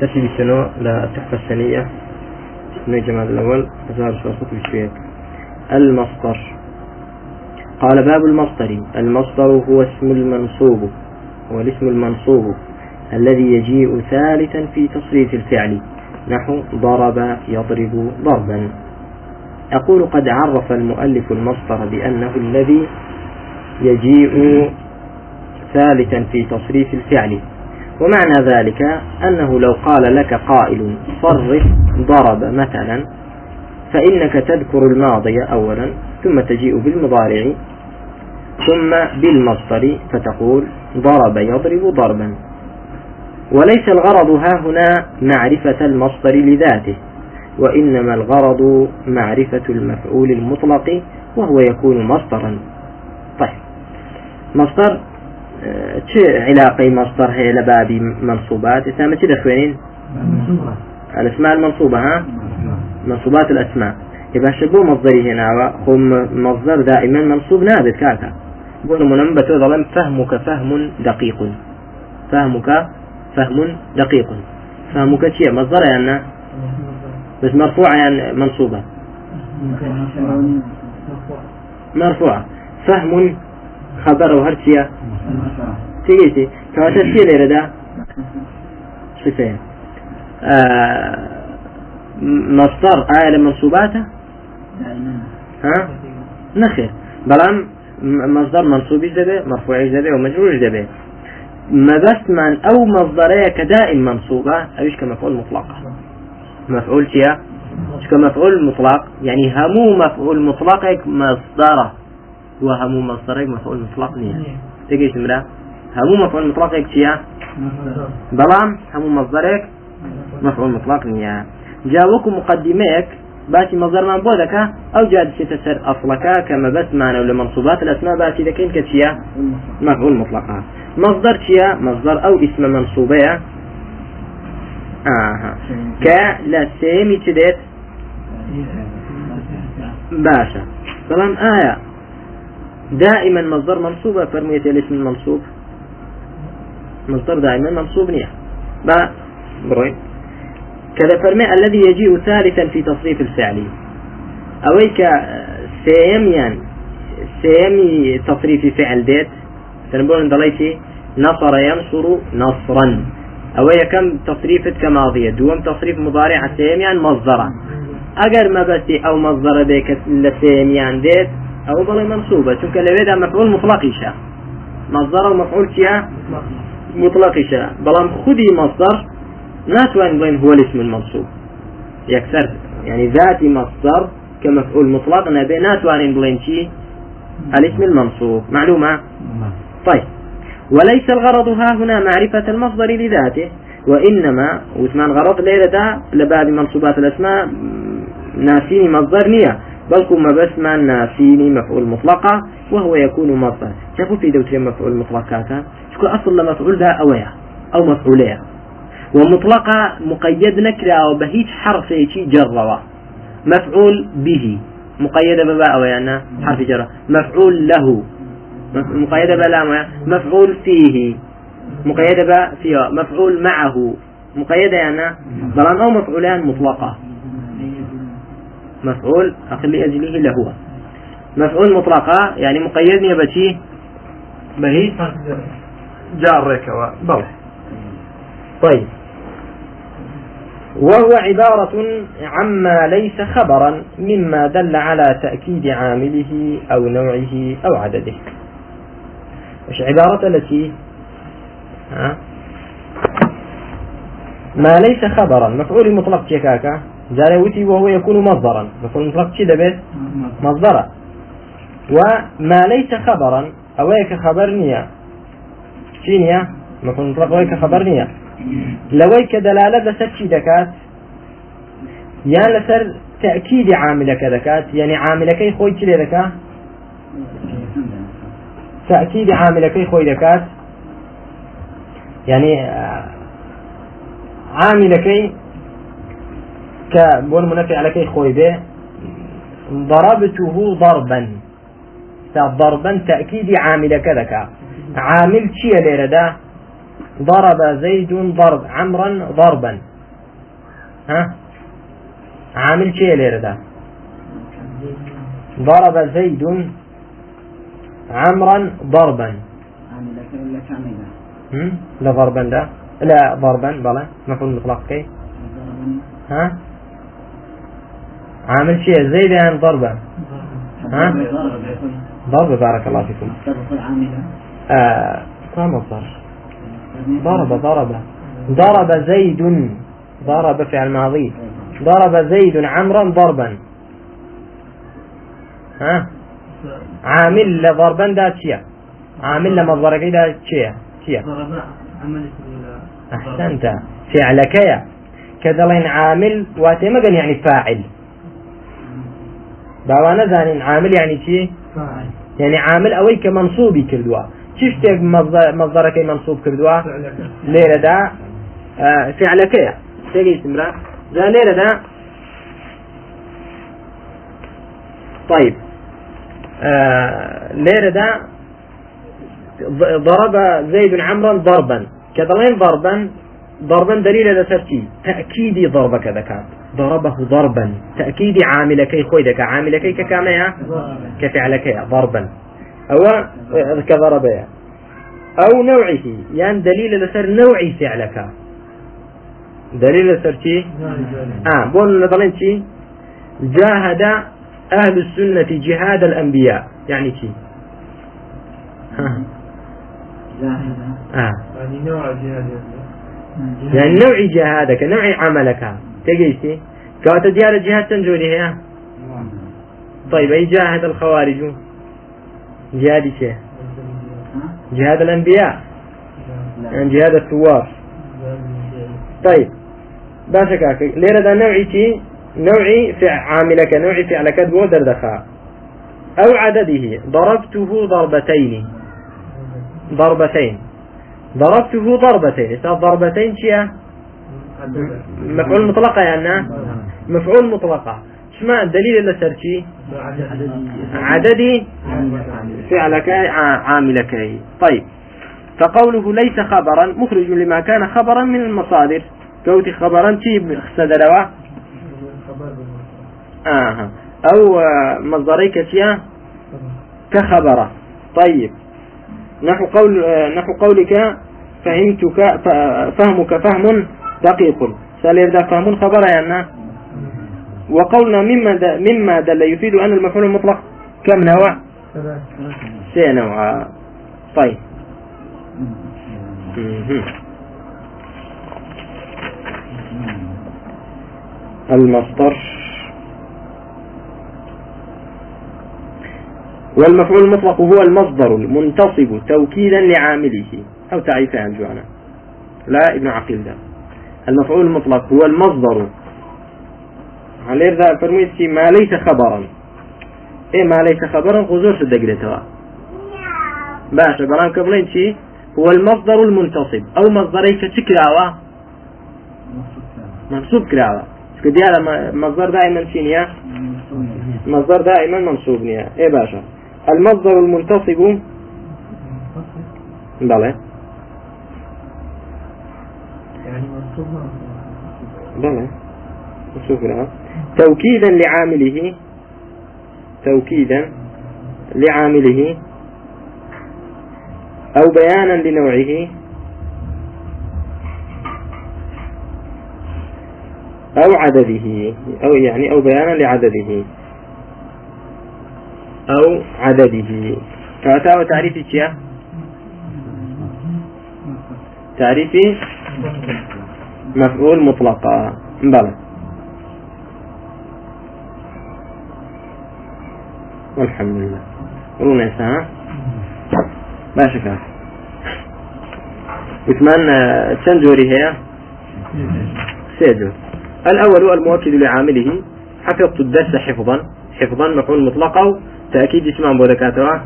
تسي بسنو للتحفة السنية من الجمال الأول. أزهر صوصة بشوية المصدر. قال باب المصدر. المصدر هو اسم المنصوب. هو الاسم المنصوب الذي يجيء ثالثا في تصريف الفعل. نحو ضرب يضرب ضربا. أقول قد عرف المؤلف المصدر بأنه الذي يجيء ثالثا في تصريف الفعل. ومعنى ذلك أنه لو قال لك قائل صرف ضرب مثلا فإنك تذكر الماضي أولا ثم تجيء بالمضارع ثم بالمصدر فتقول ضرب يضرب ضربا. وليس الغرض ها هنا معرفة المصدر لذاته وإنما الغرض معرفة المفعول المطلق وهو يكون مصدرا. طيب مصدر علاقة مصدر هي لباب منصوبات؟ اسمها چه دخوينين الاسماء المنصوبة ها؟ منصوبات الاسماء. يبقى شبو مصدري هنا هم مصدر دائما منصوب نابت كاكا بون منبت ظلم فهمك فهم دقيق فهمك فهم دقيق فهمك شيء مصدر يعني بس مرفوعة يعني منصوبة مرفوعة فهم خبر وهرتيا تيجي كواتا شي ليرة دا؟ صفين آه مصدر آية لمنصوباته ها؟ نخير بلام مصدر منصوب دبي مرفوع دبي ومجرور دبي ما بس من أو مصدرية كدائم منصوبة أوش كمفعول مطلق مفعول تيا كمفعول مطلق يعني همو مفعول مطلق مصدره. وهمو مصدرك مفعول مطلق نية تجيش مرا همو مفعول مطلق تيا بلام همو مصدرك مفعول مطلق نية جاوك مقدمك باتي مصدر من بودك أو جاد تسر أصلك كما بس معنا ولا منصوبات الأسماء باتي ذكين كتيا مفعول مطلقة مصدر تيا مصدر أو اسم منصوبة آه ك لا سيمي تدت باشا سلام آية دائما مصدر منصوب فرمية الاسم المنصوب مصدر دائما منصوب نية. با بروي كذا فرمي الذي يجيء ثالثا في تصريف الفعل. أويك سيم يعني سيم تصريف فعل ديت. تنبون دليتي نصر ينصر نصرا. أو كم تصريف كماضية دوم تصريف مضارع سيم يعني مصدرا أجر ما بس أو مصدر بك لسيم يعني ديت. أو بڵێ منصوبة. چونکە مفعول مطلقیشە مصدر و مفعول چیە مطلقیشە بەڵام خودی مصدر ناتوان بڵێن هو الاسم المنصوب. يكسر. يعني ذاتي مصدر كمفعول مطلق. نبي ناتوانين بڵێن چی الاسم المنصوب. معلومة؟ طيب. وليس الغرض ها هنا معرفة المصدر لذاته وإنما وثمان غرض ليلة لباب منصوبات الأسماء ناسيني مصدر نية. بل ما بس ما نافيني مفعول مطلقة وهو يكون مصدر شافوا في دوتين مفعول مطلقات شكو أصل لمفعول ذا أويا أو مفعولية. ومطلقة مقيد نكرة وبهيج حرف شي جروا. مفعول به. مقيدة بباء أويا حرف جر مفعول له. مقيدة بلا مفعول فيه. مقيدة فيها مفعول معه. مقيدة يعني بلان أو مفعولان مطلقة. مفعول أخذ لأجله لهو مفعول مطلقة يعني مقيدني بشي بهي؟ جارك بل طيب. وهو عبارة عما ليس خبرا مما دل على تأكيد عامله أو نوعه أو عدده. مش عبارة التي؟ ها؟ ما ليس خبرا. مفعول مطلق تيكاكا جاري وهو يكون مصدرا. مفعول مطلق شي دبت مصدرا. وما ليس خبرا. أويك خبرنيا شينيا مفعول مطلق أويك خبرنيا لويك دلالة لسر دكات؟ یان لەسەر تأكيد دەکات یعنی عاملەکەی خۆی چ لێ دەکات تأكيد عاملەکەی خۆی دەکات يعني عاملەکەی کە بۆ منەفعلەکەی خۆی بێ ضربته ضربا. ضربا تأكيد عامل كذا عامل شيء ليردا ضرب زيد ضرب عمرا ضربا. ها؟ عامل شيء ليردا ضرب زيد عمرا ضربا. لا ضربا لا لا ضربا بلا مفعول مطلق كي ها؟ عامل شيء. زيد يعني ضربا ها؟ ضرب بارك الله فيكم. آه كم مصدر ضرب ضرب. ضرب زيد. ضرب فعل ماضي ضرب زيد عمرا ضربا. ها؟ عامل لضربا دا تشيا. عامل لمصدرك دا تشيا. تشيا. أحسنت. فعلك يا. كذلين عامل واتمقن يعني فاعل. باوانە زانین عامل يعني چی؟ يعني عامل ئەوەی کە منصوبی کردووە چ شتێک مەزدەرەکەی منصوب کردووە لێرەدا فعلەکەیە. تێگەیتمرا جا لێرەدا. طيب. لێرەدا. ضرب زيد عمرا ضربا. كذلين ضربا. ضربا دليل لسرتي تأكيد ضربك ذكات ضربه ضربا. تأكيد عاملكي خويدك عاملكي ككاميها كفعلكي ضربا. أو كضربها أو نوعه. يعني دليل لسر نوع فعلك. دليل لسر شي؟ آه بقول نظرين شي؟ جاهد أهل السنة جهاد الأنبياء. يعني شي. جاهد. آه. يعني نوع جهاد. يعني نوع جهادك نوع عملك. تجيتي كواتا ديار جهاد تنجولي هي. طيب أي جاهد الخوارج؟ جهاد شيء. جهاد الأنبياء. يعني جهاد الثوار طيب باشا كاك. ليرة دا نوعي تي نوعي في عاملك نوعي فعلك بو دردخا. أو عدده. ضربته ضربتين. ضربتين. ضربته ضربتين. ضربتين شيء مفعول مطلقة يعني مفعول مطلقة. شما الدليل اللي سرتي عددي؟ فعلك عاملك. طيب. فقوله ليس خبرا مخرج لما كان خبرا من المصادر. كوتي خبرا تي خسدروا آه. أو مصدري كتيا كخبرة. طيب. نحو قول نحو قولك فهمتك فهمك فهم دقيق. سأل ذا فهم خبر يعني. وقولنا مما دل مما دل يفيد أن المفعول المطلق كم نوع؟ سي نوع. طيب. المصدر. والمفعول المطلق هو المصدر المنتصب توكيدا لعامله. أو تعريفه عن جوانا لا ابن عقيل ده. المفعول المطلق هو المصدر. عليه ذا فرميتي ما ليس خبرا. إيه ما ليس خبرا؟ غزور توا باشا بلان كبلين شي هو المصدر المنتصب. أو مصدري كتكراوة منصوب كراوة. كدي هذا مصدر دائما شينيا مصدر دائما منصوب نيا إيه باشا المصدر المنتصب. بلى. يعني بلى شكرا توكيدا لعامله توكيدا لعامله أو بيانا لنوعه. أو عدده أو يعني أو بيانا لعدده. أو عدده. فأتاه تعريف تعريف مفعول مطلقا. بلى. والحمد لله. رونا ساعة ماشي كان وثمان چەند جۆری هەیە سێ جۆر الأول المؤكد لعامله حفظت الدرس حفظا. حفظا مفعول مطلق أو تأكيد اسم بودكاتها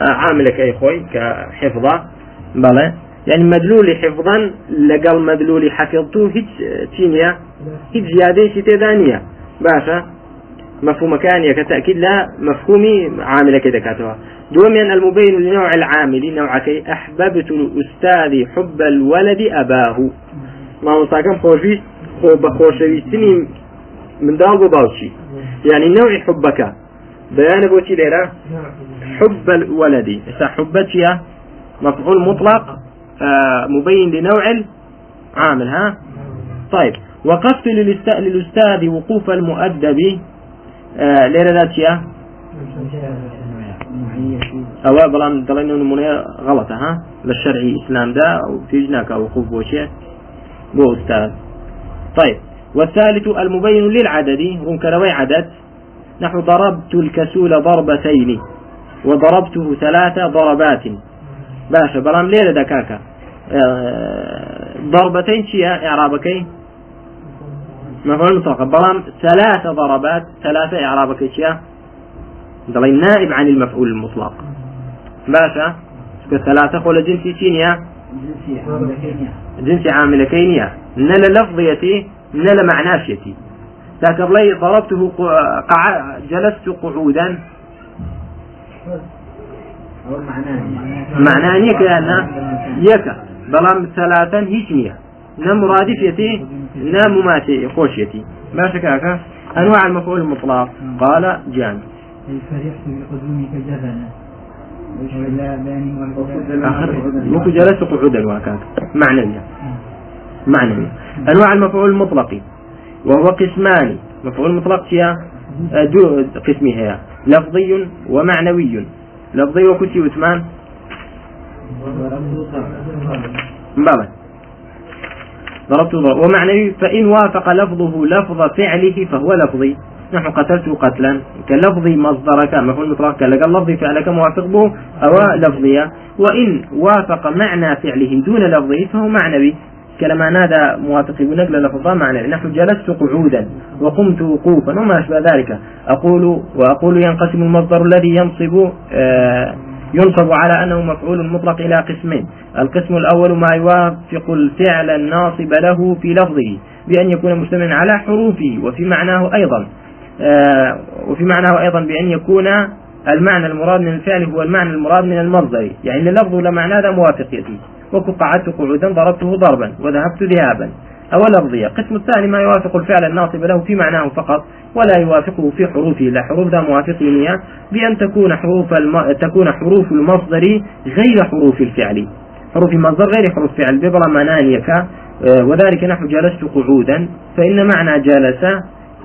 عاملك أي خوي كحفظة. بلى. يعني مدلول حفظا لقال مدلول حفظته هيج تينيا هيج زيادة شتى باشا مفهوم كان كتأكيد لا مفهومي عاملة كده كاتوا دوميا المبين لنوع العامل نوع كي أحببت الأستاذ حب الولد أباه. ما مصاكم خوشي بخوشويستني من داغ باوشي. يعني نوع حبك. بيان بوتي ليرا حب الولد. حبتي مفعول مطلق مبين لنوع العامل ها؟ طيب. وقفت للأستاذ وقوف المؤدب آه ليرة ذاتية أو بلان دلين نمونة غلطة ها؟ للشرعي إسلام دا أو في جناك أو وقوف بوشي بو أستاذ. طيب. والثالث المبين للعدد رنكروي عدد. نحو ضربت الكسول ضربتين وضربته ثلاث ضربات. باشا بلام ليلة دكاكا. آه، ضربتين شيء إعرابكي مفعول مطلق. بلام ثلاث ضربات ثلاثة إعرابك شيء دلي نائب عن المفعول المطلق. باشا ثلاثة قول جنسي شينيا؟ جنسي عامل كينيا نلا لفظيتي نلا معناشيتي. ذاك لي ضربته قع... جلست قعودا. معناه يك أنا يك بلام ثلاثا هيك نية نا مرادفيتي نا مماتي خوشيتي ما شكاك أنواع المفعول المطلق قال جان فرحت بقدومك آخر ممكن جلست قعودا وكاك معنوية معنوية أنواع المفعول المطلق وهو قسمان مفعول مطلق فيها دو قسمها لفظي ومعنوي لفظي وكتي وثمان بلى ضربت ضرب. ومعنوي فإن وافق لفظه لفظ فعله فهو لفظي. نحن قتلت قتلا. كلفظ مصدرك مفعول مطلق لقى اللفظ فعلك موافق به أو لفظية وإن وافق معنى فعله دون لفظه فهو معنوي. كلما نادى موافق بنقل لفظا معنى. نحن جلست قعودا وقمت وقوفا وما أشبه ذلك. أقول وأقول ينقسم المصدر الذي ينصب آه ينصب على أنه مفعول مطلق إلى قسمين القسم الأول ما يوافق الفعل الناصب له في لفظه بأن يكون مشتملا على حروفه وفي معناه أيضا. آه وفي معناه أيضا بأن يكون المعنى المراد من الفعل هو المعنى المراد من المصدر. يعني اللفظ لمعنى هذا موافق يأتي وقعدت قعودا ضربته ضربا وذهبت ذهابا. أو لفظية القسم الثاني ما يوافق الفعل الناصب له في معناه فقط ولا يوافقه في حروفه. لا حروف ذا موافقين بأن تكون حروف الم... تكون حروف المصدر غير حروف الفعل. حروف المصدر غير حروف فعل ببرا منانيك آه، وذلك نحو جلست قعودا. فإن معنى جلس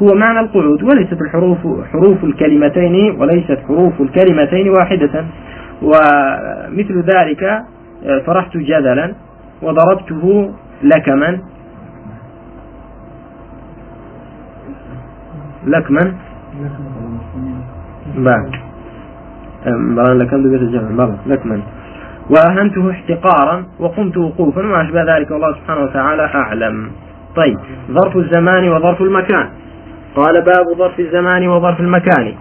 هو معنى القعود وليست الحروف حروف الكلمتين وليست حروف الكلمتين واحدة. ومثل ذلك فرحت جدلا وضربته لكما. لكما. بعد لكم ببيت الجمع لكما. وأهنته احتقارا وقمت وقوفا وما أشبه ذلك والله سبحانه وتعالى أعلم. طيب ظرف الزمان وظرف المكان. قال باب ظرف الزمان وظرف المكان.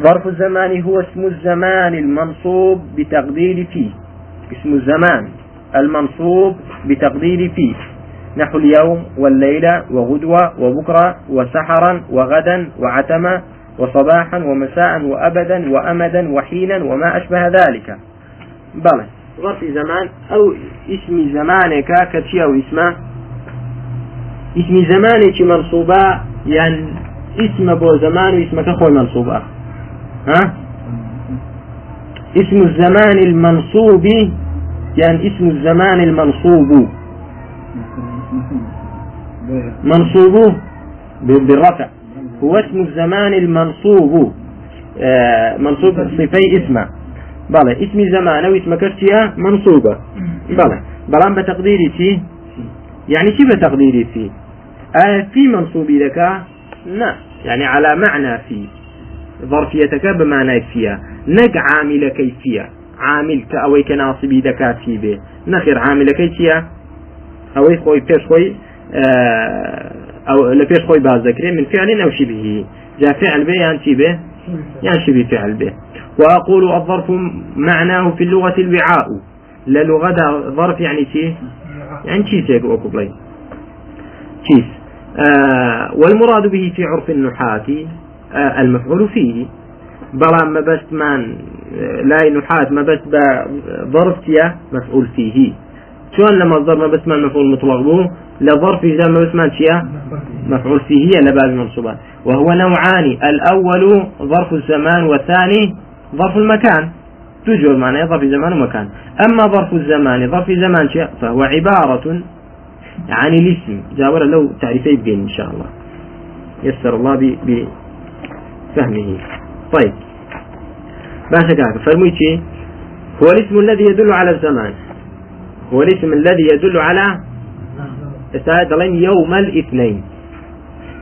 ظرف الزمان هو اسم الزمان المنصوب بتقدير فيه اسم الزمان المنصوب بتقدير فيه نحو اليوم والليلة وغدوة وبكرة وسحرا وغدا وعتمة وصباحا ومساء وأبدا وأمدا وحينا وما أشبه ذلك. بلى. ظرف زمان أو اسم زمانك كتشي أو اسمه اسم زمانك منصوبة يعني اسم بو زمان واسمك خوي منصوبة. ها؟ اسم الزمان المنصوب يعني اسم الزمان المنصوب. منصوب بالرفع. هو اسم الزمان المنصوب. آه منصوب صفي اسمه. بلى اسم زمان أو اسم كرتيا منصوبة بلى بلان بتقديري تي يعني شو بتقديري في آه في منصوبي لك؟ لا. يعني على معنى في. ظرفيتك بمعنى فيها نق عامل كيفية عامل كأوي كناصبي دكاتي به نخير عامل كيفية ئەوەی خۆی پێش خۆی أو لبيش خوي باز ذكري من فعل أو شبهه جاء فعل به يعني شبه يعني شبه فعل به وأقول الظرف معناه في اللغة الوعاء. للغة ظرف يعني شيء يعني شيء تيك وكبلي شيء آه والمراد به في عرف النحاة. آه المفعول فيه. بلا ما بس من لا نحات ما بس ظرف مفعول فيه. شلون لما الظرف ما بس من مفعول مطلق لظرف إذا ما بس من مفعول فيه هي لباب المنصوبات. وهو نوعان الأول ظرف الزمان والثاني ظرف المكان. تجر معنى ظرف زمان ومكان. أما ظرف الزمان ظرف زمان شيء فهو عبارة عن الاسم. جاور له تعريفي بين إن شاء الله. يسر الله بفهمه طيب. باشا كاك فرميتي هو الاسم الذي يدل على الزمان. هو الاسم الذي يدل على دلين يوم الاثنين.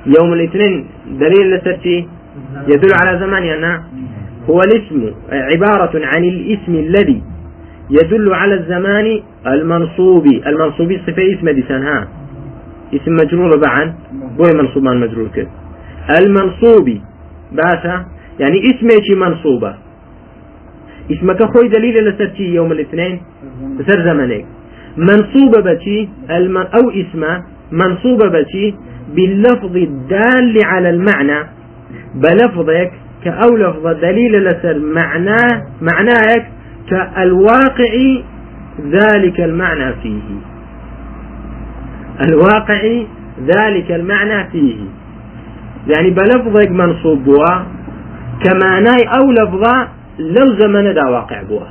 يوم الاثنين دليل لسرتي؟ يدل على زمان يعني؟ هو الاسم عبارة عن الاسم الذي يدل على الزمان المنصوب. المنصوب صفة اسم ديسان ها؟ اسم مجرور بعن بوي منصوبان مجرور كده. المنصوب باشا يعني اسمك منصوبة. اسمك خوي دليل لسرتي يوم الاثنين زمانك منصوبة بتي الم... أو اسمه منصوبة بتي باللفظ الدال على المعنى. بلفظك كأو لفظ دليل لسر معناه معناك كالواقع ذلك المعنى فيه. الواقع ذلك المعنى فيه. يعني بلفظك منصوب بوا كمعناي أو لفظة لو زمن دا واقع بوا.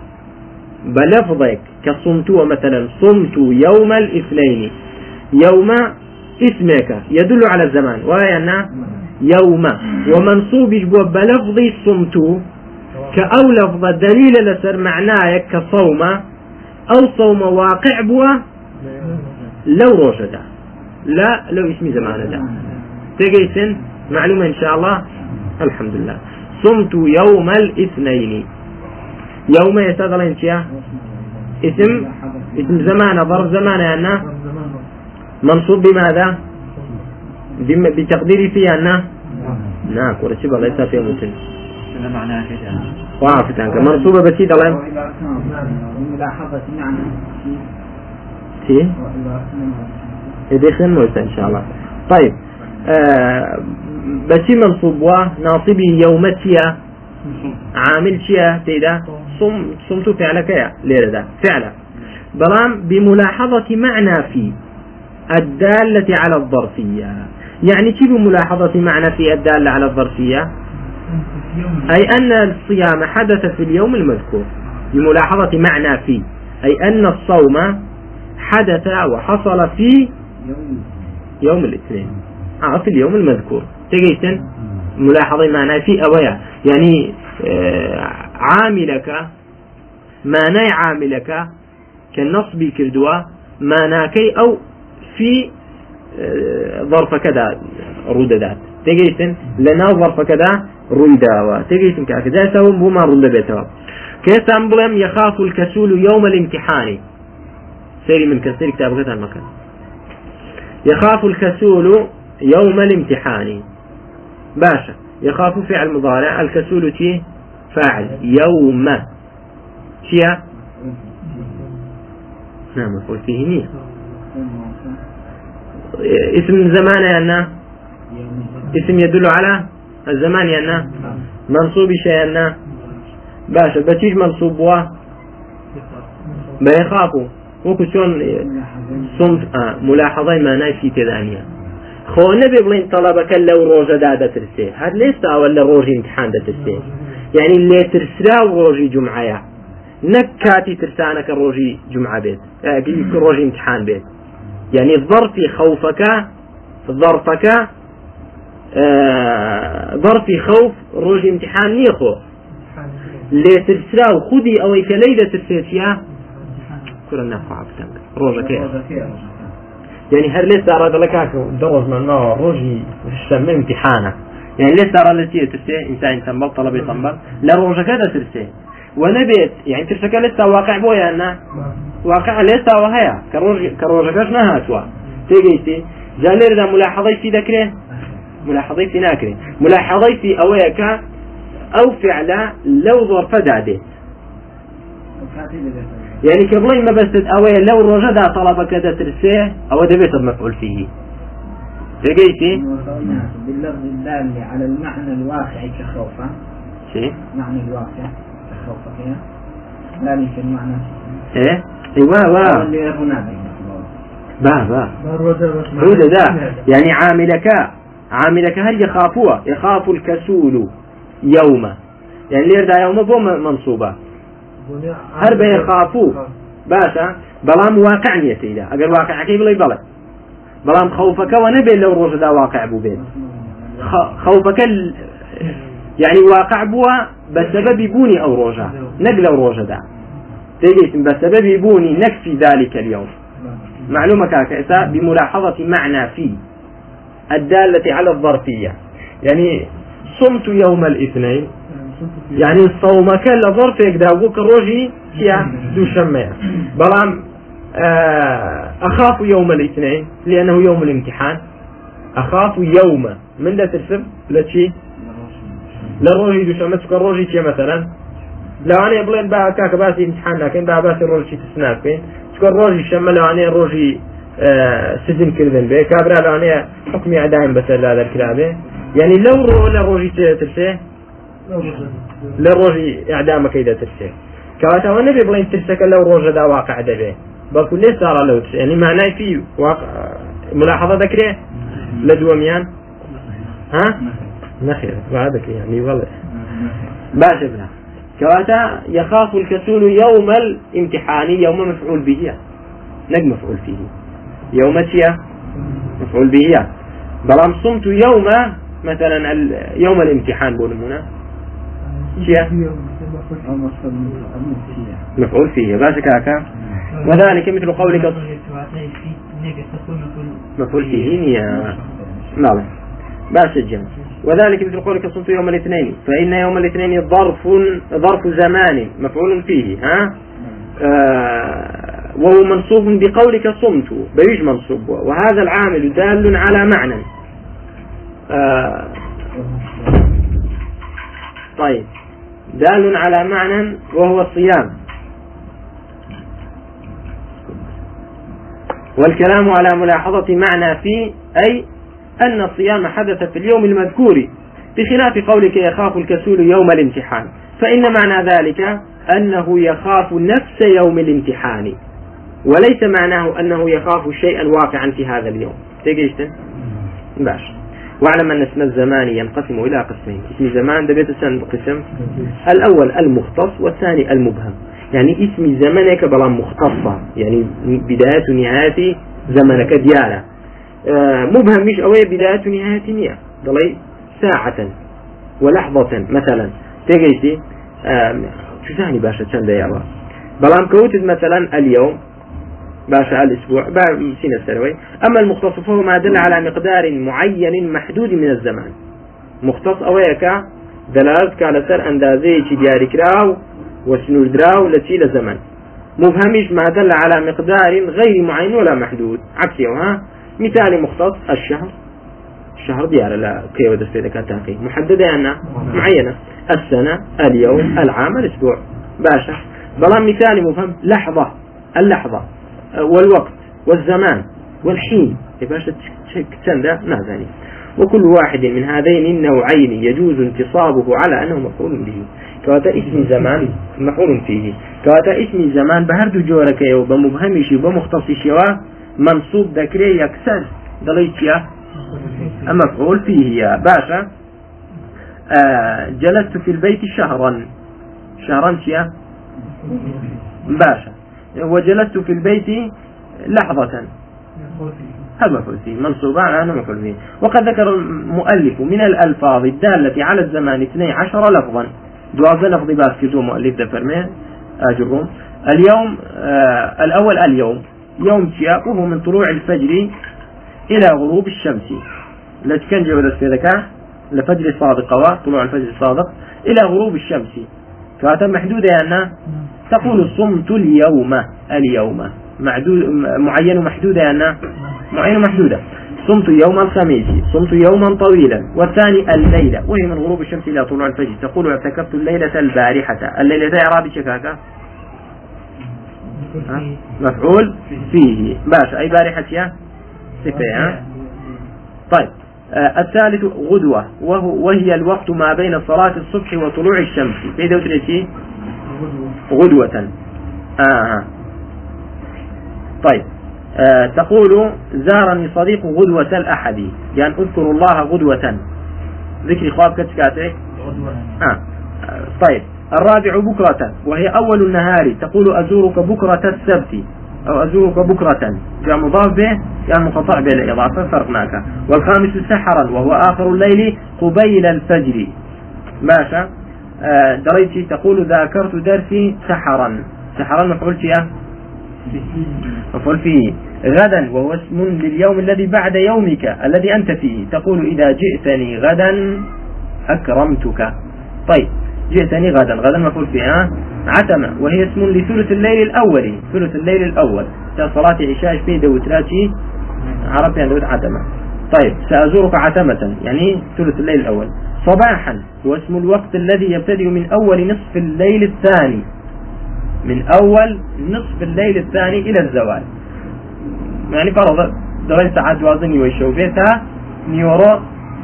بلفظك كصمت مثلا صمت يوم الاثنين. يوم اسمك يدل على الزمان. ويانا يوم. ومنصوب بوا؟ بلفظ صمت كأو لفظ دليل لسر معناك كصوم أو صوم واقع بوا لو روشدا لا لو اسمي زمان دا. تجيسن معلومة إن شاء الله؟ الحمد لله. صمت يوم الاثنين. يوم يستغل انت اسم؟ اسم زمان ظرف زمان يعني منصوب بماذا؟ بتقديري فيها أنه نعم ليس فيها متن معناها كذا وعافت عنك منصوبة بسيطة الله. ملاحظة معنى تي موسى إن شاء الله. طيب آه بشي منصوب وناصبه يومتيا عامل شيا تيدا. صم صمت فعلك يا ليرة فعلا. بلام بملاحظة معنى في الدالة على الظرفية. يعني كيف ملاحظة معنى في الدالة على الظرفية؟ أي أن الصيام حدث في اليوم المذكور. بملاحظة معنى في. أي أن الصوم حدث وحصل في يوم الاثنين. آه في اليوم المذكور. تجيسن ملاحظة معنى في أويا يعني آه عاملك معنى عاملك كالنصب كردوا معناكي أو في آه، ظرف كذا رددات تجيسن لنا ظرف كذا رويداوا تجيسن كذا سوم بما رد بيتوا كيسان بلم يخاف الكسول يوم الامتحان. سيري من كتاب كتاب المكان يخاف الكسول يوم الامتحان. باشا. يخاف فعل مضارع. الكسول تي فاعل. يوم. تيا نعم مفعول فيه نية اسم زمان يعني اسم يدل على الزمان يعني منصوب شيء يعني باشا بتيج منصوب وا بيخافوا وكو شلون صمت آه ملاحظة ما نايفي تدانيا خۆ نەبێ بڵین تەڵەبەکە لەو ڕۆژەدا دەترسێ هەر لێستاوە لە ڕۆژی امتحان دەترسێ یعنی لێترسرا و ڕۆژی جمعەیە نەک کاتی ترسانەکە ڕۆژی جمعە بێت ڕۆژی امتحان بێت یعنی ظرفی خەوفەکە ظرفەکە ظرفی خەوف ڕۆژی امتحان نییە خۆ لێترسرا و خودی ئەوەی کە لی دەترسێتە کورە نەخوا بتەنگ ڕۆژەکەی يعني لسه أراد لك درج من ما روجي شتم امتحانه. يعني لسه أراد لسه ترسي إنسان تنبل طلب يتنبل لا روجة كذا ترسي. ونبيت يعني ترسك لسه واقع بويا أنه واقع ليس وهيا كروج كروجكش نهاتوا تيجيتي. جالير دا ملاحظة في ذكره. ملاحظة في ناكره. ملاحظة في أويك. أو فعلا لو ظرف داده. يعني كبلي ما بس أوي لو رجدا طلبك ترسيه أو دبيت المفعول فيه. لقيتي باللفظ الدال على المعنى الواقع كخوفا. شيء معنى الواقع كخوفا ذلك المعنى. إيه؟ أيوه هنا با با. عودة دا يعني عاملك عاملك هل يخافوا يخاف الكسول يوم يعني لير دا يوم بو منصوبة هل بيخافوا باشا بلام واقع نيتي اگر واقع كيف بلي بلي بەڵام خەوفەکەەوە نەبێت لەو ڕۆژەدا واقع بوو بێت. خەوفەکە يعني واقع بووە بسبب بوني أو ڕۆژە نەک لەو ڕۆژەدا. تيجيتم بسبب بوني نكفي ذلك اليوم. معلومة كاكا بملاحظة معنى في الدالة على الظرفية. يعني صمت يوم الاثنين یعنی سەومەکە لە ظرفێکدا بوو کە ڕۆژی چیە دووشەمەیە. بەڵام ئەخاف و یومە لیتنین لێنە و یوم الامتحان. ئەخاف و یومە. من دەترسم لە چی؟ لە ڕۆژی دووشەمە چکە ڕۆژی چێ مەسەرەن؟ لەوانەیە بڵێن باکا کە باسی امتحان ناکەین با باسی ڕۆژی تسنا بکەین چکە ڕۆژی شەمە لەوانەیە ڕۆژی سزمکردن بێ. کابرا لەوانەیە حکمی ئەدایم بەسەردا دەرکرابێ یعنی لەو ڕۆ لە ڕۆژی ترسێ؟ لروجي إعدامك إذا ترسي كواتا وأنا بلين ترسك لو روجة دا واقع دبي بەڵکو لێ ساڕە لەوت ینی مانای فی ملاحظە دەکرێ؟ لە دووەمیان؟ ها؟ نخير بعد يعني والله باشا بنا كواتا يخاف الكسول يوم الامتحان يوم مفعول به. نج مفعول فيه يوم تيا مفعول به. بلام صمت يوم مثلا يوم الامتحان بولمونا تيا مفعول فيه باشا كاكا وذلك مثل قولك. مفعول فيه نية نعم. باس الجمع وذلك مثل قولك صمت يوم الاثنين فإن يوم الاثنين ظرف ظرف زمان مفعول فيه ها؟ آه وهو منصوب بقولك صمت بيج منصوب. وهذا العامل دال على معنى. آه طيب. دال على معنى وهو الصيام. والكلام على ملاحظة معنى في أي أن الصيام حدث في اليوم المذكور بخلاف قولك يخاف الكسول يوم الامتحان. فإن معنى ذلك أنه يخاف نفس يوم الامتحان. وليس معناه أنه يخاف شيئا واقعا في هذا اليوم. تيجيشتن باش واعلم أن اسم الزمان ينقسم إلى قسمين. اسم زمان دبيت سن قسم الأول المختص والثاني المبهم. يعني اسم زمنك بلا مختصة يعني بداية ونهاية زمنك ديالة آه مبهم مش أوي؟ بداية ونهاية نية ضلي ساعة ولحظة مثلا. تيجيتي آه شو ثاني باشا؟ كان ديالة بلام كوتد مثلا اليوم باشا الأسبوع سنة السنوي أما المختص فهو ما دل على مقدار معين محدود من الزمان. مختص أويك دلالت كان سر أندازي دياري كراو وسنودراو لتي لزمن مبهمش ما دل على مقدار غير معين ولا محدود. عكسي ها؟ مثال مختص الشهر. الشهر ديار لا كيف دست كان تاقي محددة أنا معينة. السنة اليوم العام الأسبوع. باشا بلا مثال مفهم لحظة. اللحظة. والوقت والزمان والحين. باشا تسندا نازاني وكل واحد من هذين النوعين يجوز انتصابه على أنه مفعول به. كواتا اسم زمان مفعول فيه. كواتا اسم زمان بهردو جورك يو بمبهمش وبمختصش منصوب ذكري يكسر. دليت يا مفعول فيه يا باشا. آه جلست في البيت شهرا. شهرا شيا باشا. وجلست في البيت لحظة. هذا مفعول فيه. منصوب على مفعول فيه. وقد ذكر المؤلف من الألفاظ الدالة على الزمان 12 لفظا. دوازه لفظي باس كردو مؤلف ده فرمي أجرهم. اليوم آه الأول اليوم. يوم تيا وهو من طلوع الفجر إلى غروب الشمس. التي كان جود السيدكا لفجر الصادق طلوع الفجر الصادق إلى غروب الشمس. كواتا محدودة يعني تقول صمت اليوم اليوم. معدود معين ومحدودة يعني معين ومحدودة صمت يوم الخميس صمت يوما طويلا. والثاني الليلة. وهي من غروب الشمس إلى طلوع الفجر. تقول اعتكفت الليلة البارحة. الليلة إعرابي شكاكا مفعول فيه. باش. أي بارحة يا؟ صفة طيب. آه الثالث غدوة. وهو وهي الوقت ما بين صلاة الصبح وطلوع الشمس. في دوتريتي غدوة. آه. طيب. آه تقول زارني صديق غدوة الأحد. يعني أذكر الله غدوة. ذكر خواب كتكاتك آه. طيب. الرابع بكرة وهي أول النهار. تقول أزورك بكرة السبت. أو أزورك بكرة. جاء مضاف به يعني مقطع به الإضافة فرقناك. والخامس سحرا وهو آخر الليل قبيل الفجر. ماشى. دريتي تقول ذاكرت درسي سحرا. سحرا مفعول فيه مفعول فيه. غدا وهو اسم لليوم الذي بعد يومك الذي أنت فيه. تقول إذا جئتني غدا أكرمتك. طيب جئتني غدا. غدا مفعول فيها عتمة وهي اسم لثلث الليل الأول. ثلث الليل الأول. صلاة عشاء في دوتراتي يعني دوت عتمة. طيب سأزورك عتمة يعني ثلث الليل الأول. صباحا هو اسم الوقت الذي يبتدئ من أول نصف الليل الثاني. من أول نصف الليل الثاني إلى الزوال. يعني فرض دوين ساعات وازن يوشو فيها نيورو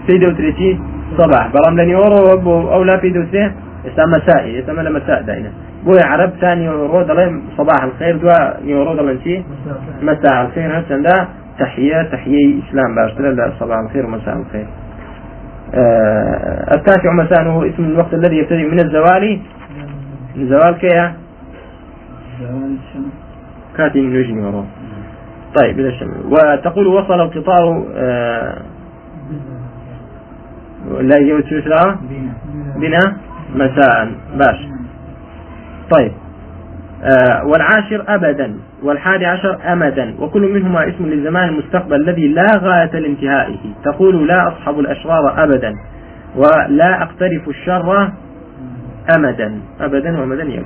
في دوتريتي صباح. برام لنيورو أو لا في دوتريتي يسمى مسائي يسمى مساء دائما بوي عرب ثاني الله صباح الخير دوا يورود الله انتي مساء الخير. ده تحية تحية إسلام باشترى صباح الخير ومساء الخير. التاسع مساء هو اسم الوقت الذي يبتدئ من الزوال. الزوال كيا زوال الشمس. كاتي من وجهي وراه. طيب إلى الشمس. وتقول وصل القطار آه لا يوتيوش بنا. مساء. باش. طيب. آه والعاشر أبدا. والحادي عشر أمدا. وكل منهما اسم للزمان المستقبل الذي لا غاية لانتهائه. تقول لا أصحب الأشرار أبدا. ولا أقترف الشر أمدا. أبدا وأمدا يك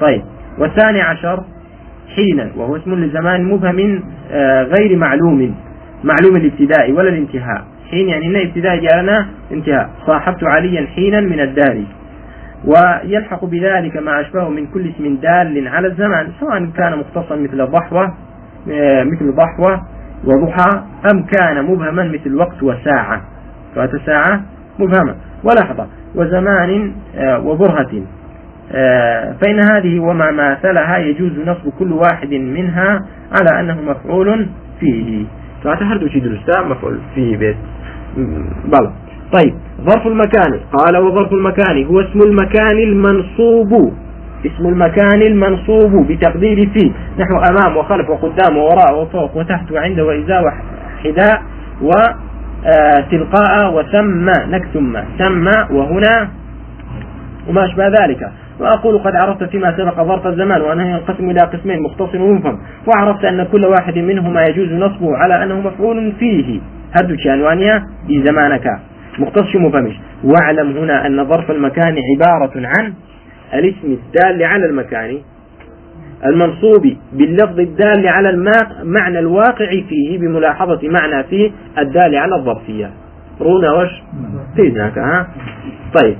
طيب. والثاني عشر حينا. وهو اسم للزمان مبهم آه غير معلوم. معلوم الابتداء ولا الانتهاء. حين يعني إن ابتداء جاءنا انتهاء. صاحبت عليا حينا من الدار. ويلحق بذلك ما أشبهه من كل اسم دال على الزمان سواء كان مختصا مثل ضحوة آه، مثل ضحوة وضحى أم كان مبهما مثل وقت وساعة. فات ساعة مبهمة. ولحظة وزمان آه، وبرهة. آه، فإن هذه وما ماثلها يجوز نصب كل واحد منها على أنه مفعول فيه. فأتحرد شي درستا مفعول فيه بيت. بلى طيب ظرف المكان. قال وظرف المكان هو اسم المكان المنصوب. اسم المكان المنصوب بتقدير فيه نحو أمام وخلف وقدام ووراء وفوق وتحت وعند وإزاء وحداء وتلقاء آه، وثم نك ثم. وهنا. وما أشبه ذلك. وأقول قد عرفت فيما سبق ظرف الزمان وأنه ينقسم إلى قسمين مختصر ومفهم وعرفت أن كل واحد منهما يجوز نصبه على أنه مفعول فيه. هدو شانوانيا في زمانك. مختص مفهمش واعلم هنا أن ظرف المكان عبارة عن الاسم الدال على المكان المنصوب باللفظ الدال على المعنى الواقع فيه بملاحظة معنى فيه الدال على الظرفية. رونا وش؟ تيزناك ها؟ طيب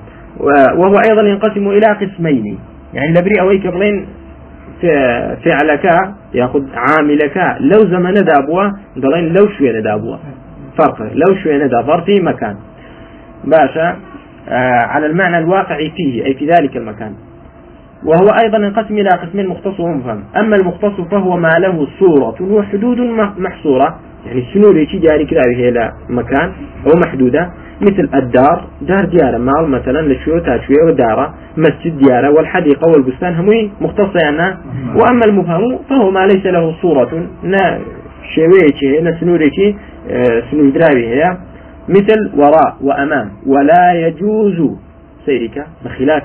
وهو أيضا ينقسم إلى قسمين. يعني لبري أويك قبلين فعلك يأخذ عاملك. لو زمن دابوا دلين لو شوية دابوا فرق لو شوية دا ظرفي مكان. باشا آه على المعنى الواقع فيه أي في ذلك المكان. وهو أيضا ينقسم إلى قسمين مختص ومفهم. أما المختص فهو ما له صورة وحدود محصورة يعني السنور يجي جاري كذا هي مكان أو محدودة مثل الدار دار ديارة مال مثلا لشيو تاشوية ودارة مسجد ديارة والحديقة والبستان همي مختصة يعني. وأما المفهم فهو ما ليس له صورة نا شوية نا سنوريكي آه، سنور درابي هي مثل وراء وأمام. ولا يجوز سيرك بخلاف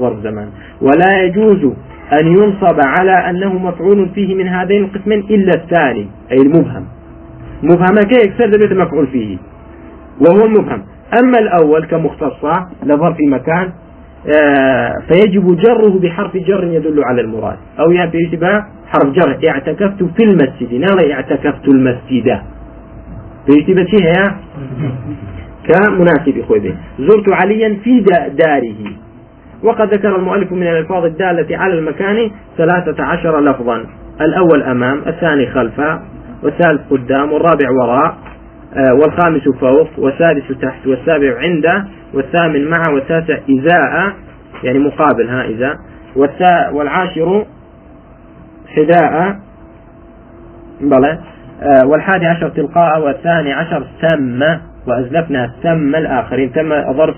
ظرف زمان. ولا يجوز أن ينصب على أنه مفعول فيه من هذين القسمين إلا الثاني أي المبهم. مبهم كي يكسر ذلك مفعول فيه. وهو المبهم. أما الأول كمختصة لظرف مكان آه، فيجب جره بحرف جر يدل على المراد. أو يبقى حرف جر اعتكفت في المسجد. نرى اعتكفت المسجد. فيجب شيء كمناسب خوي زرت عليا في داره. وقد ذكر المؤلف من الألفاظ الدالة على المكان ثلاثة عشر لفظا. الأول أمام الثاني خلف والثالث قدام والرابع وراء آه، والخامس فوق والسادس تحت والسابع عنده والثامن مع والتاسع إزاء يعني مقابل ها إذا والعاشر حذاء. بلى. والحادي عشر تلقاء والثاني عشر ثم وأزلفنا ثم الآخرين ثم ظرف